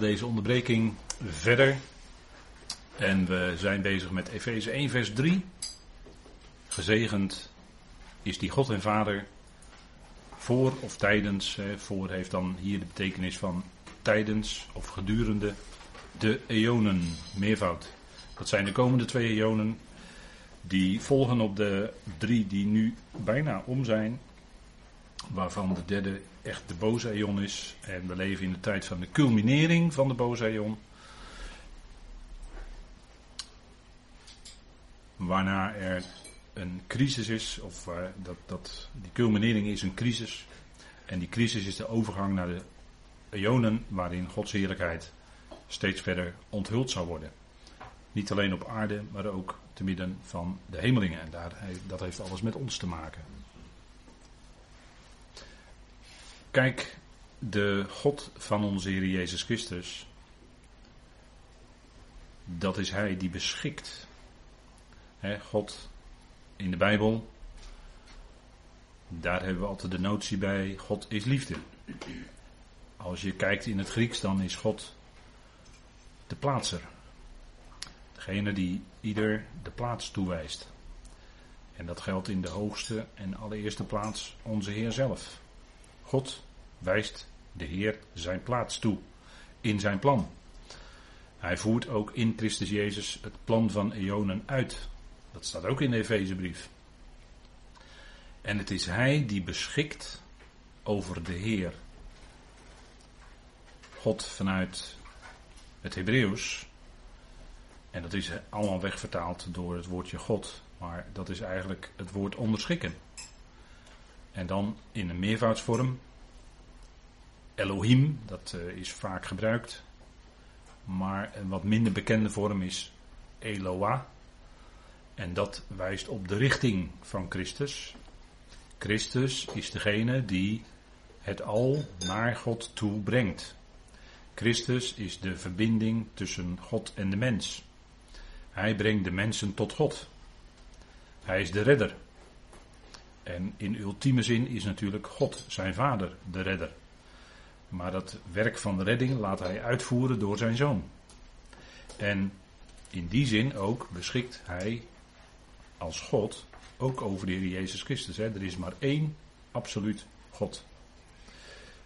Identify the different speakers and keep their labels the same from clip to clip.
Speaker 1: deze onderbreking verder. En we zijn bezig met Efeze 1, vers 3. Gezegend is die God en Vader voor of tijdens. Voor heeft dan hier de betekenis van tijdens of gedurende de eonen, meervoud. Dat zijn de komende twee eonen. Die volgen op de drie die nu bijna om zijn. Waarvan de derde echt de boze eon is. En we leven in de tijd van de culminering van de boze eon. Waarna er een crisis is, of dat, dat, die culminering is een crisis. En die crisis is de overgang naar de eonen waarin Gods heerlijkheid steeds verder onthuld zou worden. Niet alleen op aarde, maar ook te midden van de hemelingen. En daar, dat heeft alles met ons te maken. Kijk, de God van onze Heer Jezus Christus, dat is Hij die beschikt. God in de Bijbel, daar hebben we altijd de notie bij, God is liefde. Als je kijkt in het Grieks, dan is God de plaatser. Degene die ieder de plaats toewijst. En dat geldt in de hoogste en allereerste plaats onze Heer zelf. God wijst de Heer zijn plaats toe in zijn plan. Hij voert ook in Christus Jezus het plan van eonen uit. Dat staat ook in de Efezebrief. En het is Hij die beschikt over de Heer. God vanuit het Hebreeuws. En dat is allemaal wegvertaald door het woordje God. Maar dat is eigenlijk het woord onderschikken. En dan in een meervoudsvorm. Elohim, dat eh, is vaak gebruikt. Maar een wat minder bekende vorm is Eloah. En dat wijst op de richting van Christus. Christus is degene die het al naar God toe brengt. Christus is de verbinding tussen God en de mens. Hij brengt de mensen tot God. Hij is de redder. En in ultieme zin is natuurlijk God, zijn vader, de redder. Maar dat werk van de redding laat hij uitvoeren door zijn zoon. En in die zin ook beschikt hij als God ook over de Heer Jezus Christus. Hè. Er is maar één absoluut God.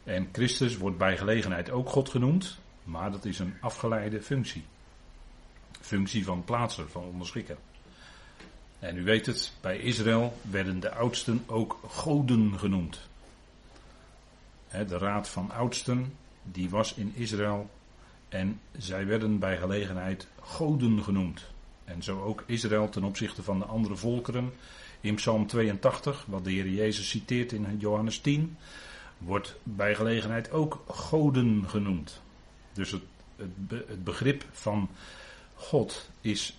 Speaker 1: En Christus wordt bij gelegenheid ook God genoemd, maar dat is een afgeleide functie. Functie van plaatser, van onderschikker. En u weet het, bij Israël werden de oudsten ook goden genoemd. De raad van oudsten, die was in Israël en zij werden bij gelegenheid goden genoemd. En zo ook Israël ten opzichte van de andere volkeren. In Psalm 82, wat de Heer Jezus citeert in Johannes 10, wordt bij gelegenheid ook goden genoemd. Dus het, het, het begrip van God is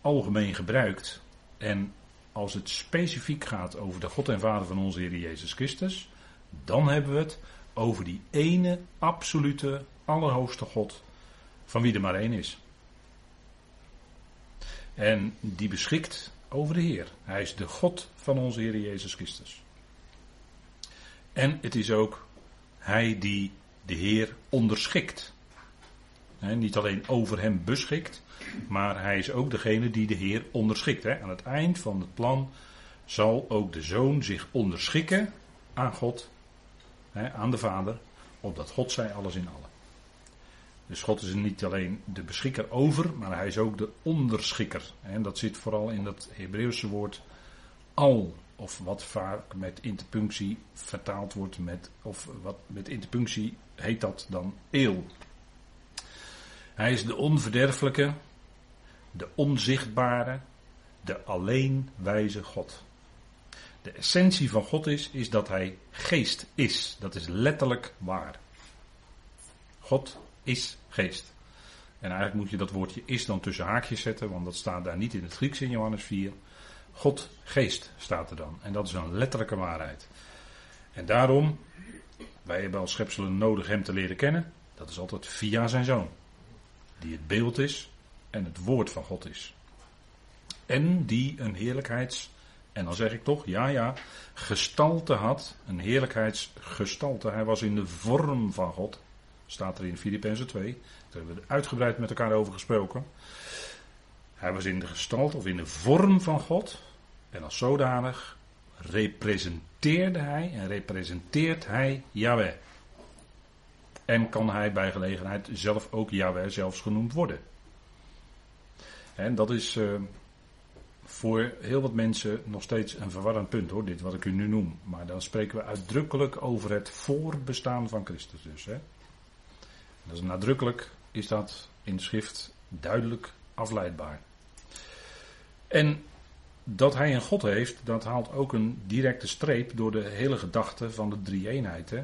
Speaker 1: algemeen gebruikt. En als het specifiek gaat over de God en Vader van onze Heer Jezus Christus, dan hebben we het over die ene absolute, allerhoogste God, van wie er maar één is. En die beschikt over de Heer. Hij is de God van onze Heer Jezus Christus. En het is ook Hij die de Heer onderschikt. niet alleen over hem beschikt, maar hij is ook degene die de Heer onderschikt. Aan het eind van het plan zal ook de Zoon zich onderschikken aan God, aan de Vader, opdat God zij alles in allen. Dus God is niet alleen de beschikker over, maar hij is ook de onderschikker. En dat zit vooral in dat Hebreeuwse woord al, of wat vaak met interpunctie vertaald wordt met, of wat met interpunctie heet dat dan eel. Hij is de onverderfelijke, de onzichtbare, de alleenwijze God. De essentie van God is, is dat hij geest is. Dat is letterlijk waar. God is geest. En eigenlijk moet je dat woordje is dan tussen haakjes zetten, want dat staat daar niet in het Grieks in Johannes 4. God geest staat er dan. En dat is een letterlijke waarheid. En daarom, wij hebben als schepselen nodig hem te leren kennen. Dat is altijd via zijn zoon. Die het beeld is en het woord van God is. En die een heerlijkheids, en dan zeg ik toch, ja ja, gestalte had. Een heerlijkheidsgestalte. Hij was in de vorm van God Staat er in Filippenzen 2. Daar hebben we uitgebreid met elkaar over gesproken. Hij was in de gestalte of in de vorm van God. En als zodanig representeerde hij en representeert hij Yahweh. En kan hij bij gelegenheid zelf ook Yahweh zelfs genoemd worden. En dat is uh, voor heel wat mensen nog steeds een verwarrend punt hoor, dit wat ik u nu noem. Maar dan spreken we uitdrukkelijk over het voorbestaan van Christus dus. Hè. Dat is nadrukkelijk, is dat in de schrift duidelijk afleidbaar. En dat hij een God heeft, dat haalt ook een directe streep door de hele gedachte van de drie-eenheid. Hè?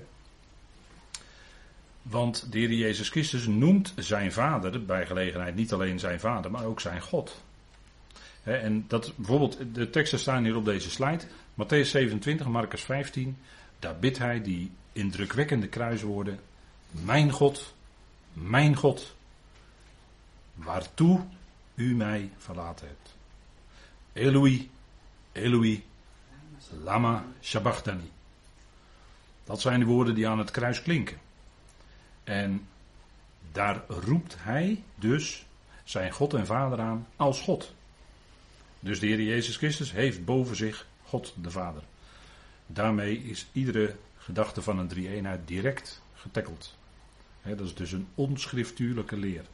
Speaker 1: Want de Heer Jezus Christus noemt zijn vader bij gelegenheid niet alleen zijn vader, maar ook zijn God. En dat bijvoorbeeld, de teksten staan hier op deze slide. Matthäus 27, Marcus 15. Daar bidt hij die indrukwekkende kruiswoorden. Mijn God, mijn God, waartoe u mij verlaten hebt. Eloi, Eloi, lama sabachthani. Dat zijn de woorden die aan het kruis klinken. En daar roept hij dus zijn God en Vader aan als God. Dus de Heer Jezus Christus heeft boven zich God de Vader. Daarmee is iedere gedachte van een drie-eenheid direct getackeld. dat is dus een onschriftuurlijke leer.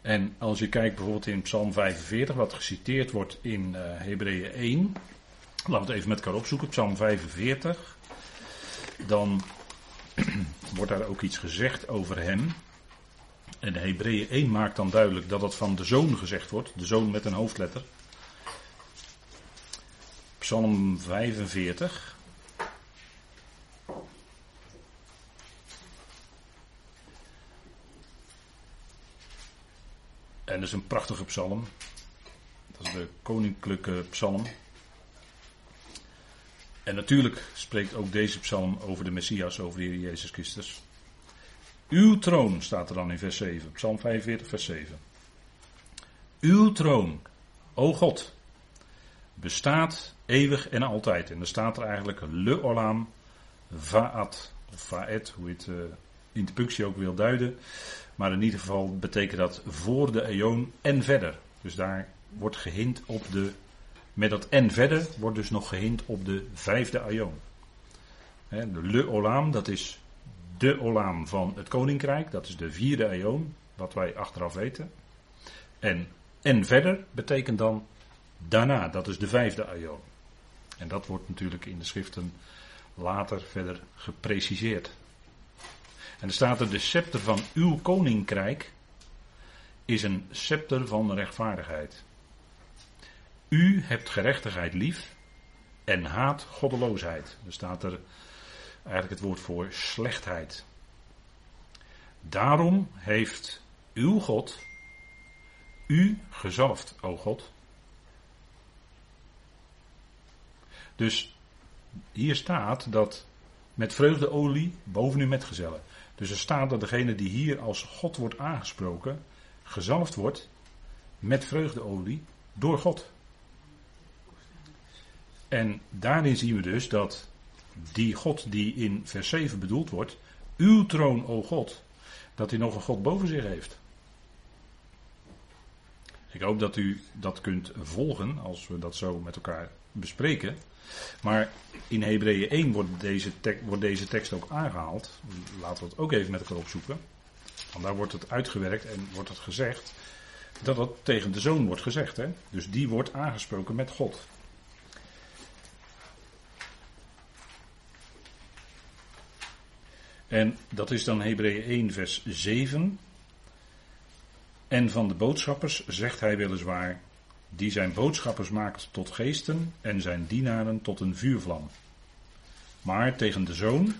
Speaker 1: En als je kijkt bijvoorbeeld in Psalm 45, wat geciteerd wordt in uh, Hebreeën 1. Laten we het even met elkaar opzoeken. Psalm 45. Dan wordt daar ook iets gezegd over hem. En Hebreeën 1 maakt dan duidelijk dat dat van de zoon gezegd wordt. De zoon met een hoofdletter. Psalm 45. En dat is een prachtige psalm. Dat is de koninklijke psalm. En natuurlijk spreekt ook deze psalm over de Messias, over de Heer Jezus Christus. Uw troon staat er dan in vers 7, psalm 45, vers 7. Uw troon, o God, bestaat eeuwig en altijd. En er staat er eigenlijk le olam vaat, of vaet, hoe je het uh, in de punctie ook wil duiden. Maar in ieder geval betekent dat voor de eon en verder. Dus daar wordt gehind op de. Met dat en verder wordt dus nog gehind op de vijfde eon. De Le Olam, dat is de Olam van het koninkrijk. Dat is de vierde eon, wat wij achteraf weten. En en verder betekent dan daarna, dat is de vijfde eon. En dat wordt natuurlijk in de schriften later verder gepreciseerd. En er staat er de scepter van uw koninkrijk is een scepter van rechtvaardigheid. U hebt gerechtigheid lief en haat goddeloosheid. Er staat er eigenlijk het woord voor slechtheid. Daarom heeft uw God u gezalfd, o God. Dus hier staat dat met vreugdeolie boven u met gezellen. Dus er staat dat degene die hier als God wordt aangesproken, gezalfd wordt met vreugdeolie door God. En daarin zien we dus dat die God die in vers 7 bedoeld wordt, uw troon, o God, dat hij nog een God boven zich heeft. Ik hoop dat u dat kunt volgen als we dat zo met elkaar bespreken. Maar in Hebreeën 1 wordt deze, wordt deze tekst ook aangehaald. Laten we het ook even met elkaar opzoeken. Want daar wordt het uitgewerkt en wordt het gezegd dat het tegen de zoon wordt gezegd. Hè? Dus die wordt aangesproken met God. En dat is dan Hebreeën 1 vers 7. En van de boodschappers zegt hij weliswaar, die zijn boodschappers maakt tot geesten en zijn dienaren tot een vuurvlam. Maar tegen de zoon,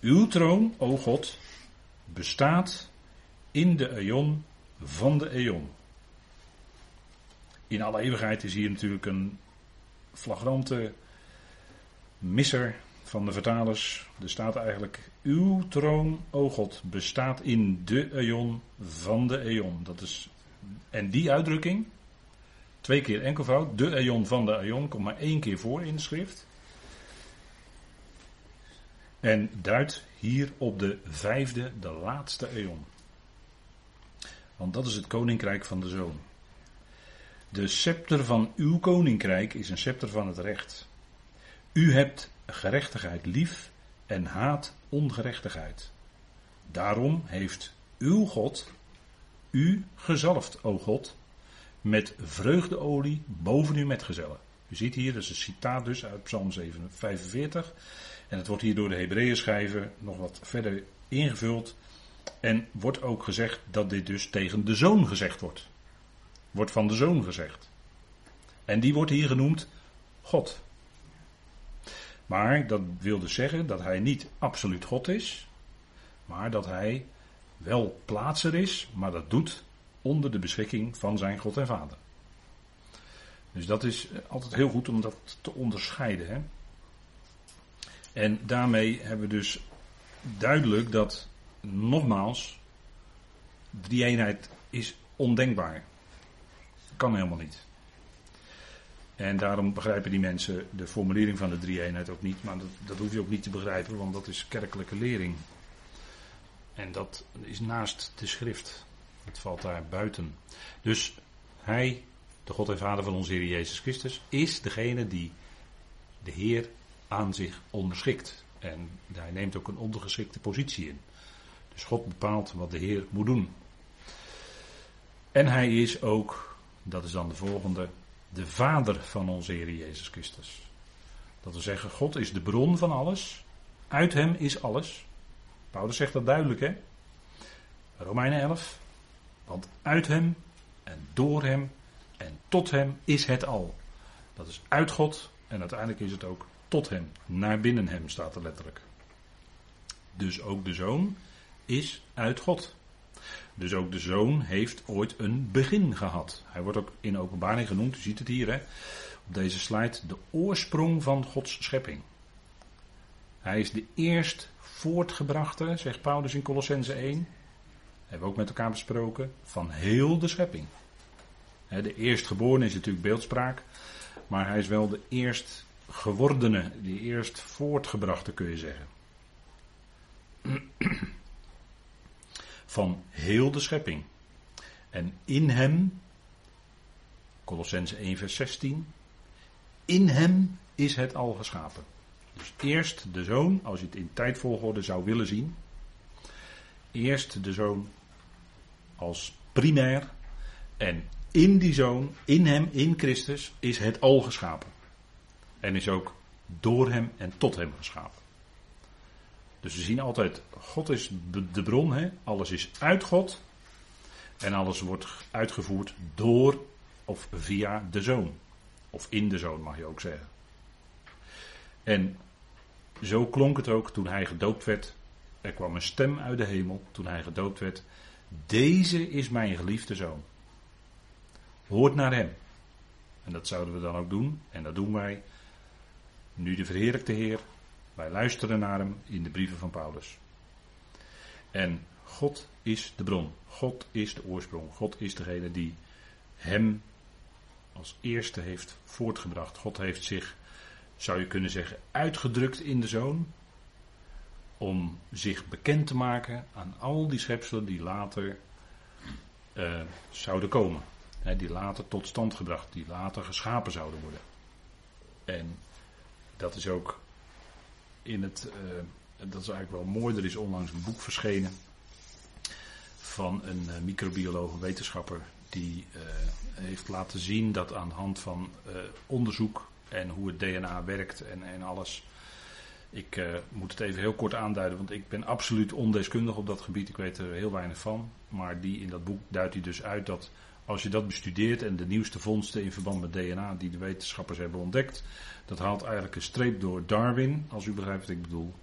Speaker 1: uw troon, o God, bestaat in de eon van de eon. In alle eeuwigheid is hier natuurlijk een flagrante misser van de vertalers. Er staat eigenlijk, uw troon, o God, bestaat in de eon van de eon. Dat is, en die uitdrukking, Twee keer enkelvoud. De eon van de eon komt maar één keer voor in de schrift. En duidt hier op de vijfde, de laatste eon. Want dat is het koninkrijk van de zoon. De scepter van uw koninkrijk is een scepter van het recht. U hebt gerechtigheid lief en haat ongerechtigheid. Daarom heeft uw God u gezalfd, o God, met vreugdeolie boven uw metgezellen. U ziet hier, dat is een citaat dus uit Psalm 45. En het wordt hier door de Hebreeën schrijver nog wat verder ingevuld. En wordt ook gezegd dat dit dus tegen de zoon gezegd wordt. Wordt van de zoon gezegd. En die wordt hier genoemd God. Maar dat wil dus zeggen dat hij niet absoluut God is, maar dat hij wel plaatser is, maar dat doet onder de beschikking van zijn God en Vader. Dus dat is altijd heel goed om dat te onderscheiden. Hè? En daarmee hebben we dus duidelijk dat, nogmaals, die eenheid is ondenkbaar. Kan helemaal niet. En daarom begrijpen die mensen de formulering van de drie-eenheid ook niet. Maar dat, dat hoef je ook niet te begrijpen, want dat is kerkelijke lering. En dat is naast de schrift. Het valt daar buiten. Dus hij, de God en Vader van onze Heer Jezus Christus, is degene die de Heer aan zich onderschikt. En hij neemt ook een ondergeschikte positie in. Dus God bepaalt wat de Heer moet doen. En hij is ook, dat is dan de volgende, de Vader van onze Heer Jezus Christus. Dat wil zeggen, God is de bron van alles. Uit hem is alles. Paulus zegt dat duidelijk, hè? Romeinen 11. Want uit hem en door hem en tot hem is het al. Dat is uit God en uiteindelijk is het ook tot hem. Naar binnen hem staat er letterlijk. Dus ook de zoon is uit God. Dus ook de zoon heeft ooit een begin gehad. Hij wordt ook in openbaring genoemd, u ziet het hier hè, op deze slide, de oorsprong van Gods schepping. Hij is de eerst voortgebrachte, zegt Paulus in Colossense 1, hebben we ook met elkaar besproken, van heel de schepping. De eerstgeborene is natuurlijk beeldspraak, maar hij is wel de eerst gewordene, die eerst voortgebrachte kun je zeggen. Van heel de schepping. En in hem, Colossense 1 vers 16, in hem is het al geschapen. Dus eerst de zoon, als je het in tijdvolgorde zou willen zien. Eerst de zoon als primair. En in die zoon, in hem, in Christus, is het al geschapen. En is ook door hem en tot hem geschapen. Dus we zien altijd, God is de bron, hè? alles is uit God. En alles wordt uitgevoerd door of via de zoon. Of in de zoon mag je ook zeggen. En zo klonk het ook toen hij gedoopt werd. Er kwam een stem uit de hemel toen hij gedoopt werd. Deze is mijn geliefde zoon. Hoort naar hem. En dat zouden we dan ook doen. En dat doen wij. Nu de verheerlijkte Heer. Wij luisteren naar hem in de brieven van Paulus. En God is de bron. God is de oorsprong. God is degene die hem als eerste heeft voortgebracht. God heeft zich zou je kunnen zeggen, uitgedrukt in de zoon. Om zich bekend te maken aan al die schepselen die later uh, zouden komen. die later tot stand gebracht, die later geschapen zouden worden. En dat is ook in het, uh, dat is eigenlijk wel mooi, er is onlangs een boek verschenen van een uh, microbioloog, wetenschapper, die heeft laten zien dat aan de hand van onderzoek en hoe het DNA werkt en, en alles. Ik moet het even heel kort aanduiden, want ik ben absoluut ondeskundig op dat gebied. Ik weet er heel weinig van. Maar die, in dat boek duidt hij dus uit dat als je dat bestudeert en de nieuwste vondsten in verband met DNA die de wetenschappers hebben ontdekt, dat haalt eigenlijk een streep door Darwin, als u begrijpt wat ik bedoel.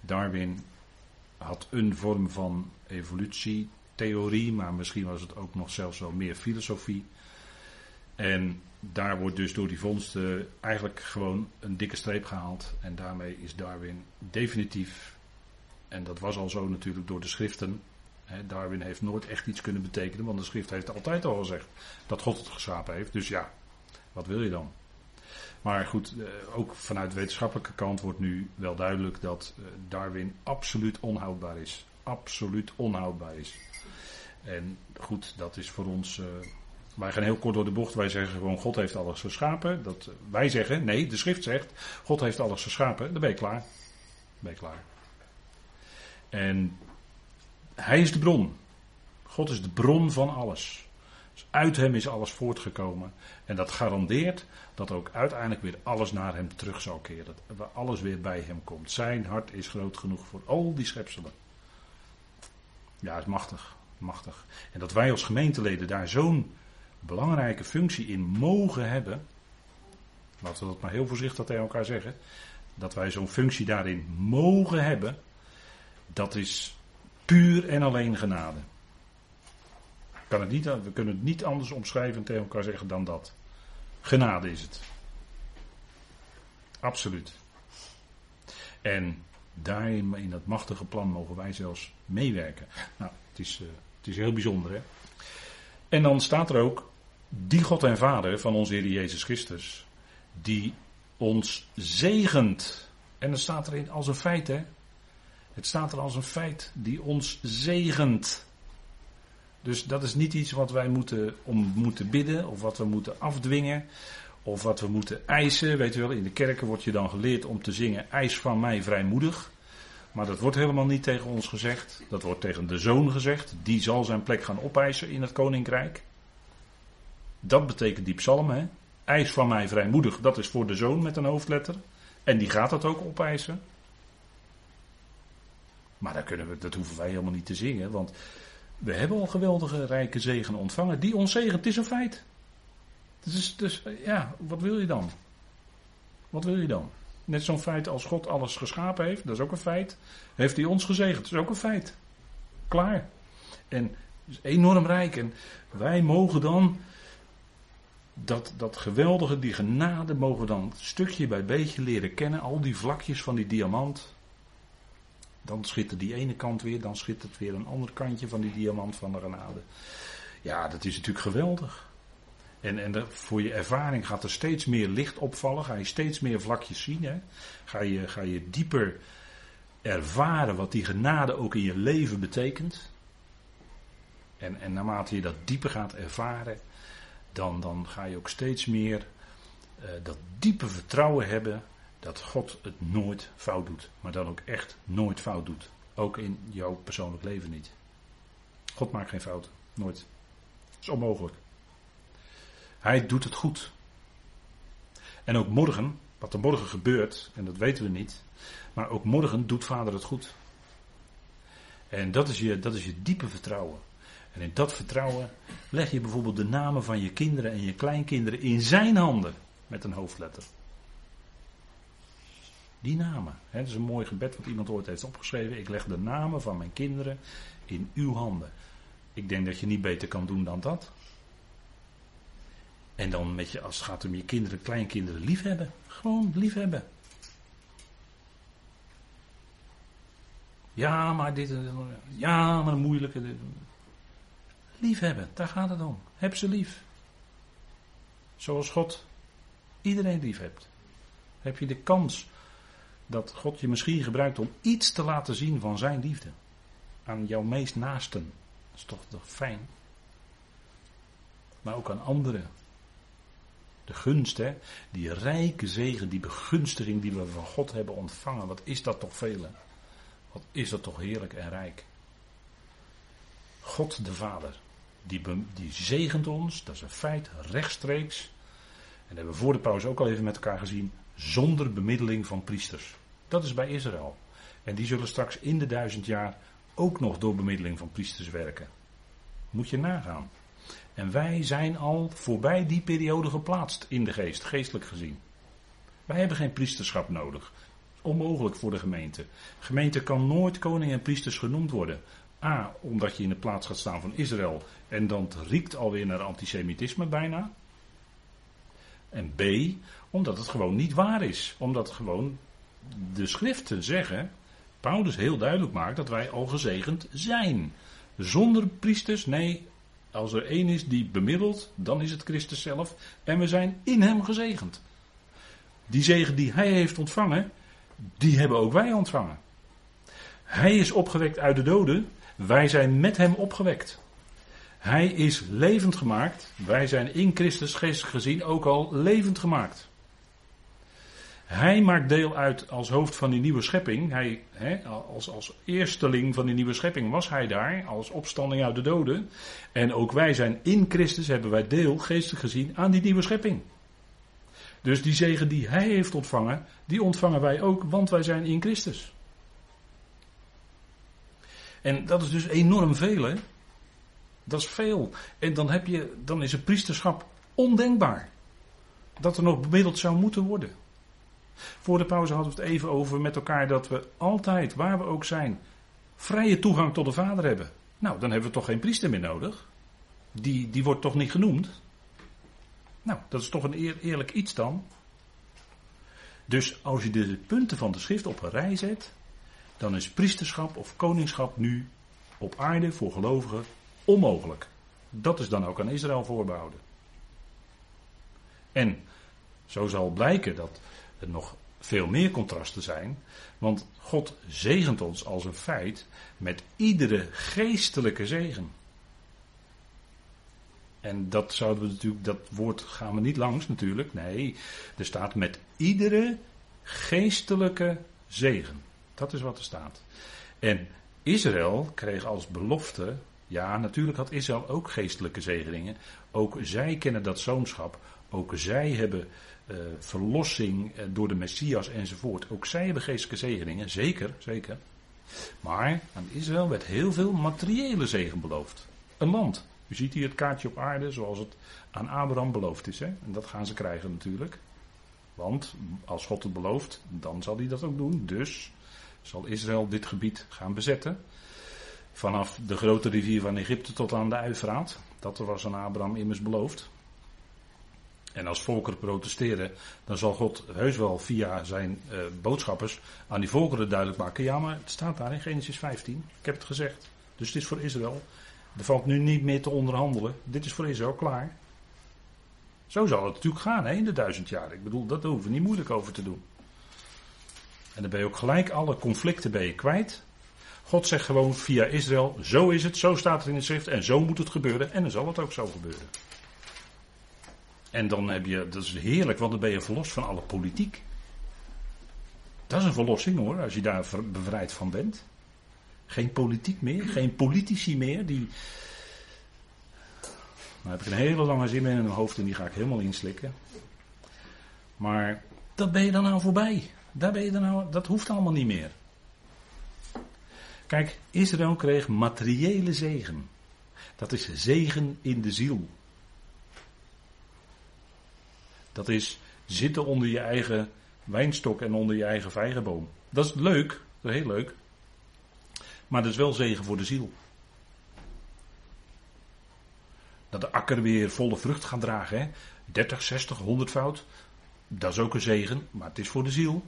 Speaker 1: Darwin had een vorm van evolutietheorie, maar misschien was het ook nog zelfs wel meer filosofie. En daar wordt dus door die vondsten eigenlijk gewoon een dikke streep gehaald. En daarmee is Darwin definitief, en dat was al zo natuurlijk door de schriften. Darwin heeft nooit echt iets kunnen betekenen, want de schrift heeft altijd al gezegd dat God het geschapen heeft. Dus ja, wat wil je dan? Maar goed, eh, ook vanuit wetenschappelijke kant wordt nu wel duidelijk dat eh, Darwin absoluut onhoudbaar is. Absoluut onhoudbaar is. En goed, dat is voor ons. Uh, wij gaan heel kort door de bocht. Wij zeggen gewoon: God heeft alles geschapen. Dat, wij zeggen: nee, de schrift zegt: God heeft alles geschapen. Dan ben je klaar. Ben je klaar. En hij is de bron. God is de bron van alles. Dus uit hem is alles voortgekomen. En dat garandeert dat ook uiteindelijk weer alles naar hem terug zal keren. Dat alles weer bij hem komt. Zijn hart is groot genoeg voor al die schepselen. Ja, is machtig. Machtig. En dat wij als gemeenteleden daar zo'n belangrijke functie in mogen hebben. Laten we dat maar heel voorzichtig tegen elkaar zeggen. Dat wij zo'n functie daarin mogen hebben. Dat is puur en alleen genade. Kan het niet, we kunnen het niet anders omschrijven en tegen elkaar zeggen dan dat. Genade is het. Absoluut. En daarin, in dat machtige plan, mogen wij zelfs meewerken. Nou, het is, uh, het is heel bijzonder, hè? En dan staat er ook, die God en Vader van onze Heer Jezus Christus, die ons zegent. En dan staat erin als een feit, hè? Het staat er als een feit, die ons zegent. Dus dat is niet iets wat wij moeten, om moeten bidden of wat we moeten afdwingen of wat we moeten eisen. Weet je wel, in de kerken wordt je dan geleerd om te zingen eis van mij vrijmoedig. Maar dat wordt helemaal niet tegen ons gezegd. Dat wordt tegen de zoon gezegd. Die zal zijn plek gaan opeisen in het koninkrijk. Dat betekent die psalm, hè. Eis van mij vrijmoedig, dat is voor de zoon met een hoofdletter. En die gaat dat ook opeisen. Maar daar kunnen we, dat hoeven wij helemaal niet te zingen, want we hebben al geweldige rijke zegen ontvangen. Die ons zegen, het is een feit. Dus, dus ja, wat wil je dan? Wat wil je dan? Net zo'n feit als God alles geschapen heeft, dat is ook een feit. Heeft hij ons gezegend, dat is ook een feit. Klaar. En is enorm rijk. En wij mogen dan dat, dat geweldige, die genade, mogen we dan stukje bij beetje leren kennen. Al die vlakjes van die diamant. Dan schittert die ene kant weer, dan schittert weer een ander kantje van die diamant van de genade. Ja, dat is natuurlijk geweldig. En, en voor je ervaring gaat er steeds meer licht opvallen, ga je steeds meer vlakjes zien. Hè? Ga, je, ga je dieper ervaren wat die genade ook in je leven betekent. En, en naarmate je dat dieper gaat ervaren, dan, dan ga je ook steeds meer uh, dat diepe vertrouwen hebben dat God het nooit fout doet. Maar dan ook echt nooit fout doet. Ook in jouw persoonlijk leven niet. God maakt geen fouten. Nooit. Dat is onmogelijk. Hij doet het goed. En ook morgen, wat er morgen gebeurt, en dat weten we niet. Maar ook morgen doet vader het goed. En dat is je, dat is je diepe vertrouwen. En in dat vertrouwen leg je bijvoorbeeld de namen van je kinderen en je kleinkinderen in zijn handen. Met een hoofdletter. Die namen. Hè, dat is een mooi gebed wat iemand ooit heeft opgeschreven. Ik leg de namen van mijn kinderen in uw handen. Ik denk dat je niet beter kan doen dan dat. En dan met je, als het gaat om je kinderen, kleinkinderen, liefhebben. Gewoon liefhebben. Ja, maar dit. Ja, maar een moeilijke. Liefhebben, daar gaat het om. Heb ze lief. Zoals God iedereen lief hebt. Heb je de kans dat God je misschien gebruikt om iets te laten zien van zijn liefde. Aan jouw meest naasten. Dat is toch, toch fijn. Maar ook aan anderen. De gunst, hè? die rijke zegen, die begunstiging die we van God hebben ontvangen. Wat is dat toch vele? Wat is dat toch heerlijk en rijk? God de Vader, die, die zegent ons, dat is een feit, rechtstreeks. En dat hebben we voor de pauze ook al even met elkaar gezien zonder bemiddeling van priesters. Dat is bij Israël. En die zullen straks in de duizend jaar ook nog door bemiddeling van priesters werken. Moet je nagaan. En wij zijn al voorbij die periode geplaatst in de geest, geestelijk gezien. Wij hebben geen priesterschap nodig. Onmogelijk voor de gemeente. gemeente kan nooit koning en priesters genoemd worden. A, omdat je in de plaats gaat staan van Israël en dan riekt alweer naar antisemitisme bijna. En B, omdat het gewoon niet waar is. Omdat gewoon de schriften zeggen, Paulus heel duidelijk maakt dat wij al gezegend zijn. Zonder priesters, nee, als er één is die bemiddelt, dan is het Christus zelf. En we zijn in hem gezegend. Die zegen die hij heeft ontvangen, die hebben ook wij ontvangen. Hij is opgewekt uit de doden, wij zijn met hem opgewekt. Hij is levend gemaakt, wij zijn in Christus geestelijk gezien ook al levend gemaakt. Hij maakt deel uit als hoofd van die nieuwe schepping. Hij, als, als eersteling van die nieuwe schepping was hij daar, als opstanding uit de doden. En ook wij zijn in Christus, hebben wij deel, geestelijk gezien, aan die nieuwe schepping. Dus die zegen die hij heeft ontvangen, die ontvangen wij ook, want wij zijn in Christus. En dat is dus enorm veel, hè? Dat is veel. En dan, heb je, dan is het priesterschap ondenkbaar. Dat er nog bemiddeld zou moeten worden. Voor de pauze hadden we het even over met elkaar dat we altijd, waar we ook zijn, vrije toegang tot de Vader hebben. Nou, dan hebben we toch geen priester meer nodig. Die, die wordt toch niet genoemd. Nou, dat is toch een eerlijk iets dan. Dus als je de punten van de schrift op een rij zet, dan is priesterschap of koningschap nu op aarde voor gelovigen onmogelijk. Dat is dan ook aan Israël voorbehouden. En zo zal blijken dat er nog veel meer contrasten zijn. Want God zegent ons als een feit met iedere geestelijke zegen. En dat zouden we natuurlijk, dat woord gaan we niet langs natuurlijk. Nee, er staat met iedere geestelijke zegen. Dat is wat er staat. En Israël kreeg als belofte, ja, natuurlijk had Israël ook geestelijke zegeningen. Ook zij kennen dat zoonschap. Ook zij hebben uh, verlossing uh, door de Messias enzovoort. Ook zij hebben geestelijke zegeningen, zeker, zeker. Maar aan Israël werd heel veel materiële zegen beloofd. Een land. U ziet hier het kaartje op aarde zoals het aan Abraham beloofd is. Hè? En dat gaan ze krijgen natuurlijk. Want als God het belooft, dan zal hij dat ook doen. Dus zal Israël dit gebied gaan bezetten. Vanaf de grote rivier van Egypte tot aan de Uifraat. Dat was aan Abraham immers beloofd. En als volkeren protesteren, dan zal God heus wel via zijn uh, boodschappers aan die volkeren duidelijk maken. Ja, maar het staat daar in Genesis 15. Ik heb het gezegd. Dus het is voor Israël. Er valt nu niet meer te onderhandelen. Dit is voor Israël klaar. Zo zal het natuurlijk gaan hè, in de duizend jaar. Ik bedoel, dat hoeven we niet moeilijk over te doen. En dan ben je ook gelijk alle conflicten bij je kwijt. God zegt gewoon via Israël, zo is het, zo staat het in de schrift en zo moet het gebeuren en dan zal het ook zo gebeuren. En dan heb je, dat is heerlijk, want dan ben je verlost van alle politiek. Dat is een verlossing hoor, als je daar bevrijd van bent. Geen politiek meer, geen politici meer die. Nou heb ik een hele lange zin in mijn hoofd en die ga ik helemaal inslikken. Maar dat ben je dan nou voorbij. Daar ben je dan nou, dat hoeft allemaal niet meer. Kijk, Israël kreeg materiële zegen. Dat is zegen in de ziel. Dat is zitten onder je eigen wijnstok en onder je eigen vijgenboom. Dat is leuk, dat is heel leuk. Maar dat is wel zegen voor de ziel. Dat de akker weer volle vrucht gaat dragen. Hè? 30, 60, 100 fout. Dat is ook een zegen, maar het is voor de ziel.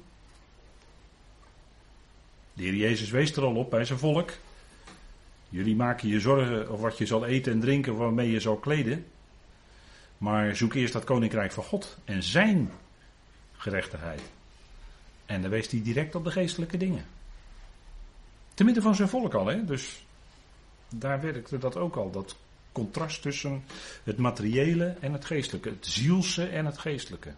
Speaker 1: De Heer Jezus wees er al op bij zijn volk. Jullie maken je zorgen over wat je zal eten en drinken, waarmee je zal kleden. Maar zoek eerst dat koninkrijk van God en zijn gerechtigheid. En dan wees hij direct op de geestelijke dingen. Te midden van zijn volk al, hè? Dus daar werkte dat ook al. Dat contrast tussen het materiële en het geestelijke. Het zielse en het geestelijke.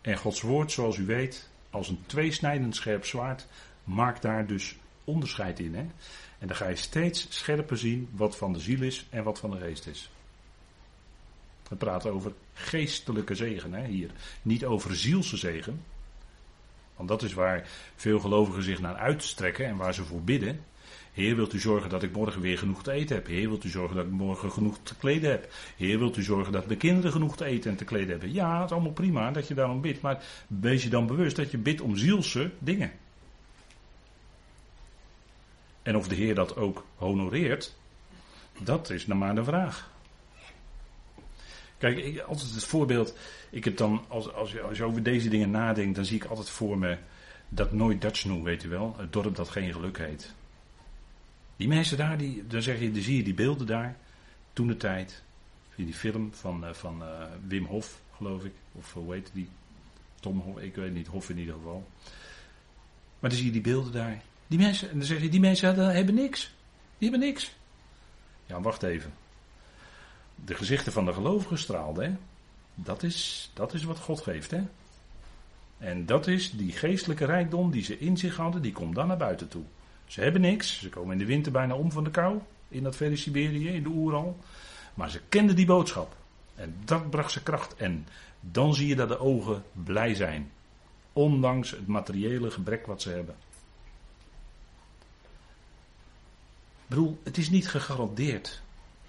Speaker 1: En Gods woord, zoals u weet, als een tweesnijdend scherp zwaard, maakt daar dus onderscheid in. Hè? En dan ga je steeds scherper zien wat van de ziel is en wat van de geest is. We praten over geestelijke zegen hè, hier. Niet over zielse zegen. Want dat is waar veel gelovigen zich naar uitstrekken en waar ze voor bidden. Heer, wilt u zorgen dat ik morgen weer genoeg te eten heb? Heer, wilt u zorgen dat ik morgen genoeg te kleden heb? Heer, wilt u zorgen dat de kinderen genoeg te eten en te kleden hebben? Ja, het is allemaal prima dat je daarom bidt, maar wees je dan bewust dat je bidt om zielse dingen. En of de Heer dat ook honoreert, dat is nog maar de vraag. Kijk, altijd het voorbeeld. Ik heb dan, als, als, je, als je over deze dingen nadenkt, dan zie ik altijd voor me dat nooit Dutch noem, weet u wel. Het dorp dat geen geluk heet. Die mensen daar, die, dan, zeg je, dan zie je die beelden daar. Toen de tijd. Die film van, uh, van uh, Wim Hof, geloof ik. Of hoe heet die? Tom, ik weet niet, Hof in ieder geval. Maar dan zie je die beelden daar. Die mensen, en dan zeg je, die mensen hebben niks. Die hebben niks. Ja, wacht even. De gezichten van de gelovigen straalden. Dat is, dat is wat God geeft, hè. En dat is die geestelijke rijkdom die ze in zich hadden, die komt dan naar buiten toe. Ze hebben niks, ze komen in de winter bijna om van de kou, in dat verre Siberië, in de Oeral. Maar ze kenden die boodschap. En dat bracht ze kracht. En dan zie je dat de ogen blij zijn. Ondanks het materiële gebrek wat ze hebben. Ik bedoel, het is niet gegarandeerd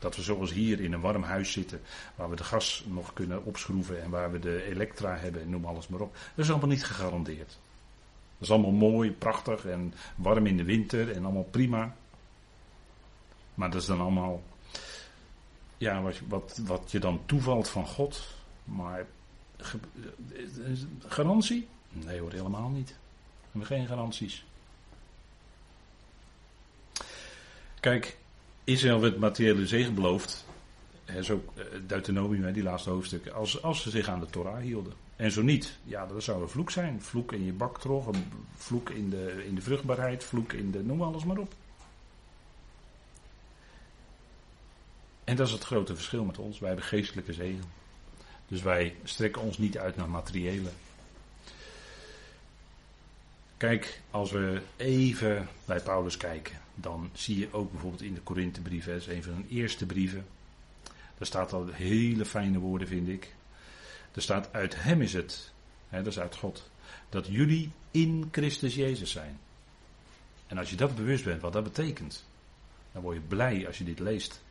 Speaker 1: dat we zoals hier in een warm huis zitten, waar we de gas nog kunnen opschroeven en waar we de elektra hebben en noem alles maar op. Dat is allemaal niet gegarandeerd. Dat is allemaal mooi, prachtig en warm in de winter en allemaal prima. Maar dat is dan allemaal ja, wat, wat, wat je dan toevalt van God. Maar garantie? Nee hoor, helemaal niet. We hebben geen garanties. Kijk, Israël werd materiële zegen beloofd. He, zo eh, Deuteronomium, die laatste hoofdstuk. Als, als ze zich aan de Torah hielden. En zo niet, ja, dat zou een vloek zijn. Vloek in je baktrog, een vloek in de, in de vruchtbaarheid, vloek in de. noem alles maar op. En dat is het grote verschil met ons. Wij hebben geestelijke zegen. Dus wij strekken ons niet uit naar materiële. Kijk, als we even bij Paulus kijken, dan zie je ook bijvoorbeeld in de Korinthebrieven, dat is een van zijn eerste brieven. Daar staat al hele fijne woorden, vind ik. Er staat: Uit Hem is het, hè, dat is uit God, dat jullie in Christus Jezus zijn. En als je dat bewust bent, wat dat betekent, dan word je blij als je dit leest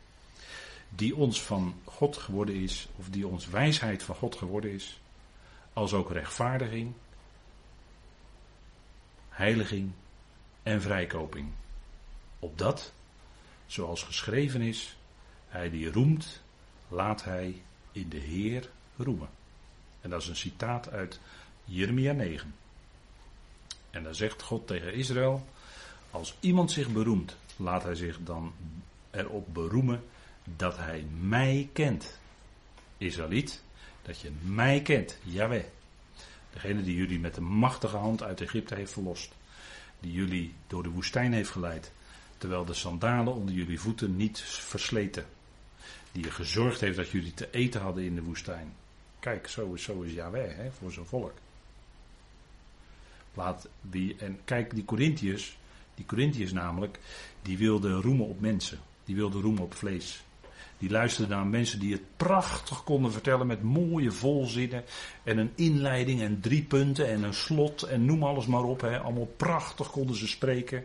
Speaker 1: die ons van God geworden is, of die ons wijsheid van God geworden is, als ook rechtvaardiging, heiliging en vrijkoping. Opdat, zoals geschreven is, hij die roemt, laat hij in de Heer roemen. En dat is een citaat uit Jeremia 9. En dan zegt God tegen Israël: Als iemand zich beroemt, laat hij zich dan erop beroemen dat hij mij kent. Israëliet, dat je mij kent, Yahweh. Degene die jullie met de machtige hand uit Egypte heeft verlost. Die jullie door de woestijn heeft geleid. Terwijl de sandalen onder jullie voeten niet versleten. Die gezorgd heeft dat jullie te eten hadden in de woestijn. Kijk, zo is, zo is Yahweh hè, voor zijn volk. Laat die, en kijk, die Corinthiërs, die Corinthiërs namelijk, die wilden roemen op mensen. Die wilden roemen op vlees. Die luisterden naar mensen die het prachtig konden vertellen met mooie volzinnen en een inleiding en drie punten en een slot en noem alles maar op. Hè. Allemaal prachtig konden ze spreken.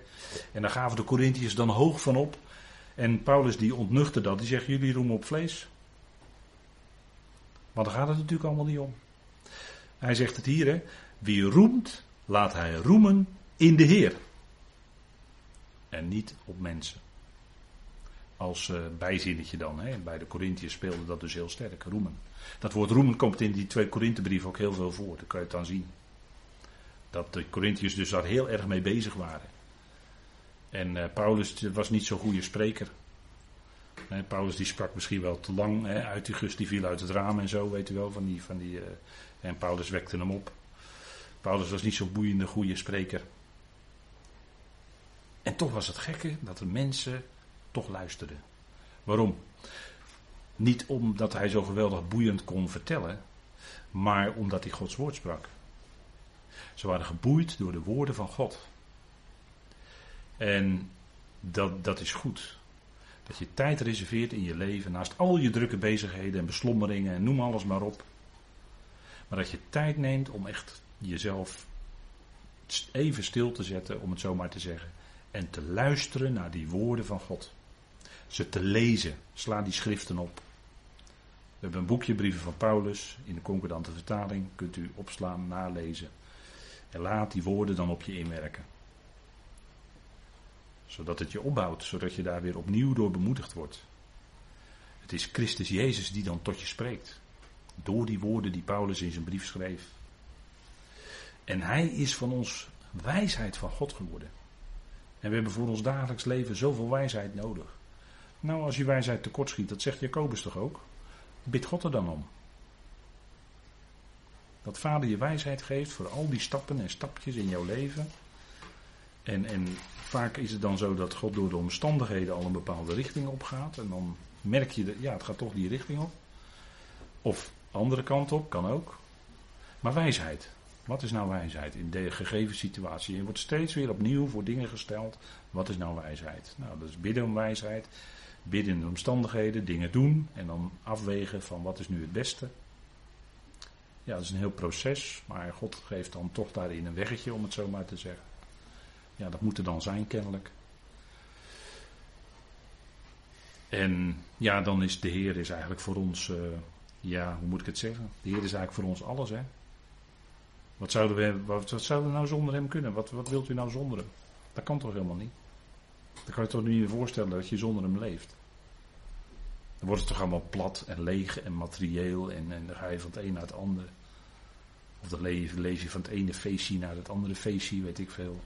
Speaker 1: En daar gaven de Corinthiërs dan hoog van op. En Paulus die ontnuchte dat. Die zegt jullie roemen op vlees. Maar daar gaat het natuurlijk allemaal niet om. Hij zegt het hier hè. Wie roemt, laat hij roemen in de Heer. En niet op mensen als uh, bijzinnetje dan. Hè. Bij de Corinthiërs speelde dat dus heel sterk, roemen. Dat woord roemen komt in die twee Korinthebrieven ook heel veel voor, dat kan je het dan zien. Dat de Corinthiërs dus daar heel erg mee bezig waren. En uh, Paulus was niet zo'n goede spreker. Paulus die sprak misschien wel te lang, hè, uit die gust die viel uit het raam en zo, weet u wel. Van die, van die, uh, en Paulus wekte hem op. Paulus was niet zo'n boeiende goede spreker. En toch was het gekke dat er mensen toch luisterde. Waarom? Niet omdat hij zo geweldig boeiend kon vertellen, maar omdat hij Gods woord sprak. Ze waren geboeid door de woorden van God. En dat, dat is goed. Dat je tijd reserveert in je leven, naast al je drukke bezigheden en beslommeringen en noem alles maar op. Maar dat je tijd neemt om echt jezelf even stil te zetten, om het zo maar te zeggen. En te luisteren naar die woorden van God ze te lezen. Sla die schriften op. We hebben een boekje brieven van Paulus in de concordante vertaling. Kunt u opslaan, nalezen. En laat die woorden dan op je inwerken. Zodat het je opbouwt, zodat je daar weer opnieuw door bemoedigd wordt. Het is Christus Jezus die dan tot je spreekt. Door die woorden die Paulus in zijn brief schreef. En hij is van ons wijsheid van God geworden. En we hebben voor ons dagelijks leven zoveel wijsheid nodig. Nou, als je wijsheid tekortschiet, dat zegt Jacobus toch ook? Bid God er dan om. Dat vader je wijsheid geeft voor al die stappen en stapjes in jouw leven. En, en vaak is het dan zo dat God door de omstandigheden al een bepaalde richting opgaat. En dan merk je, dat, ja, het gaat toch die richting op. Of andere kant op, kan ook. Maar wijsheid. Wat is nou wijsheid in de gegeven situatie? Je wordt steeds weer opnieuw voor dingen gesteld. Wat is nou wijsheid? Nou, dat is bidden om wijsheid. Bidden in de omstandigheden, dingen doen. En dan afwegen van wat is nu het beste. Ja, dat is een heel proces. Maar God geeft dan toch daarin een weggetje, om het zo maar te zeggen. Ja, dat moet er dan zijn, kennelijk. En ja, dan is de Heer is eigenlijk voor ons, uh, ja, hoe moet ik het zeggen? De Heer is eigenlijk voor ons alles, hè. Wat zouden we, wat, wat zouden we nou zonder hem kunnen? Wat, wat wilt u nou zonder hem? Dat kan toch helemaal niet? Dan kan je toch niet voorstellen dat je zonder hem leeft. Dan wordt het toch allemaal plat en leeg en materieel en, en dan ga je van het een naar het andere. Of dan lees je van het ene feestje naar het andere feestje, weet ik veel.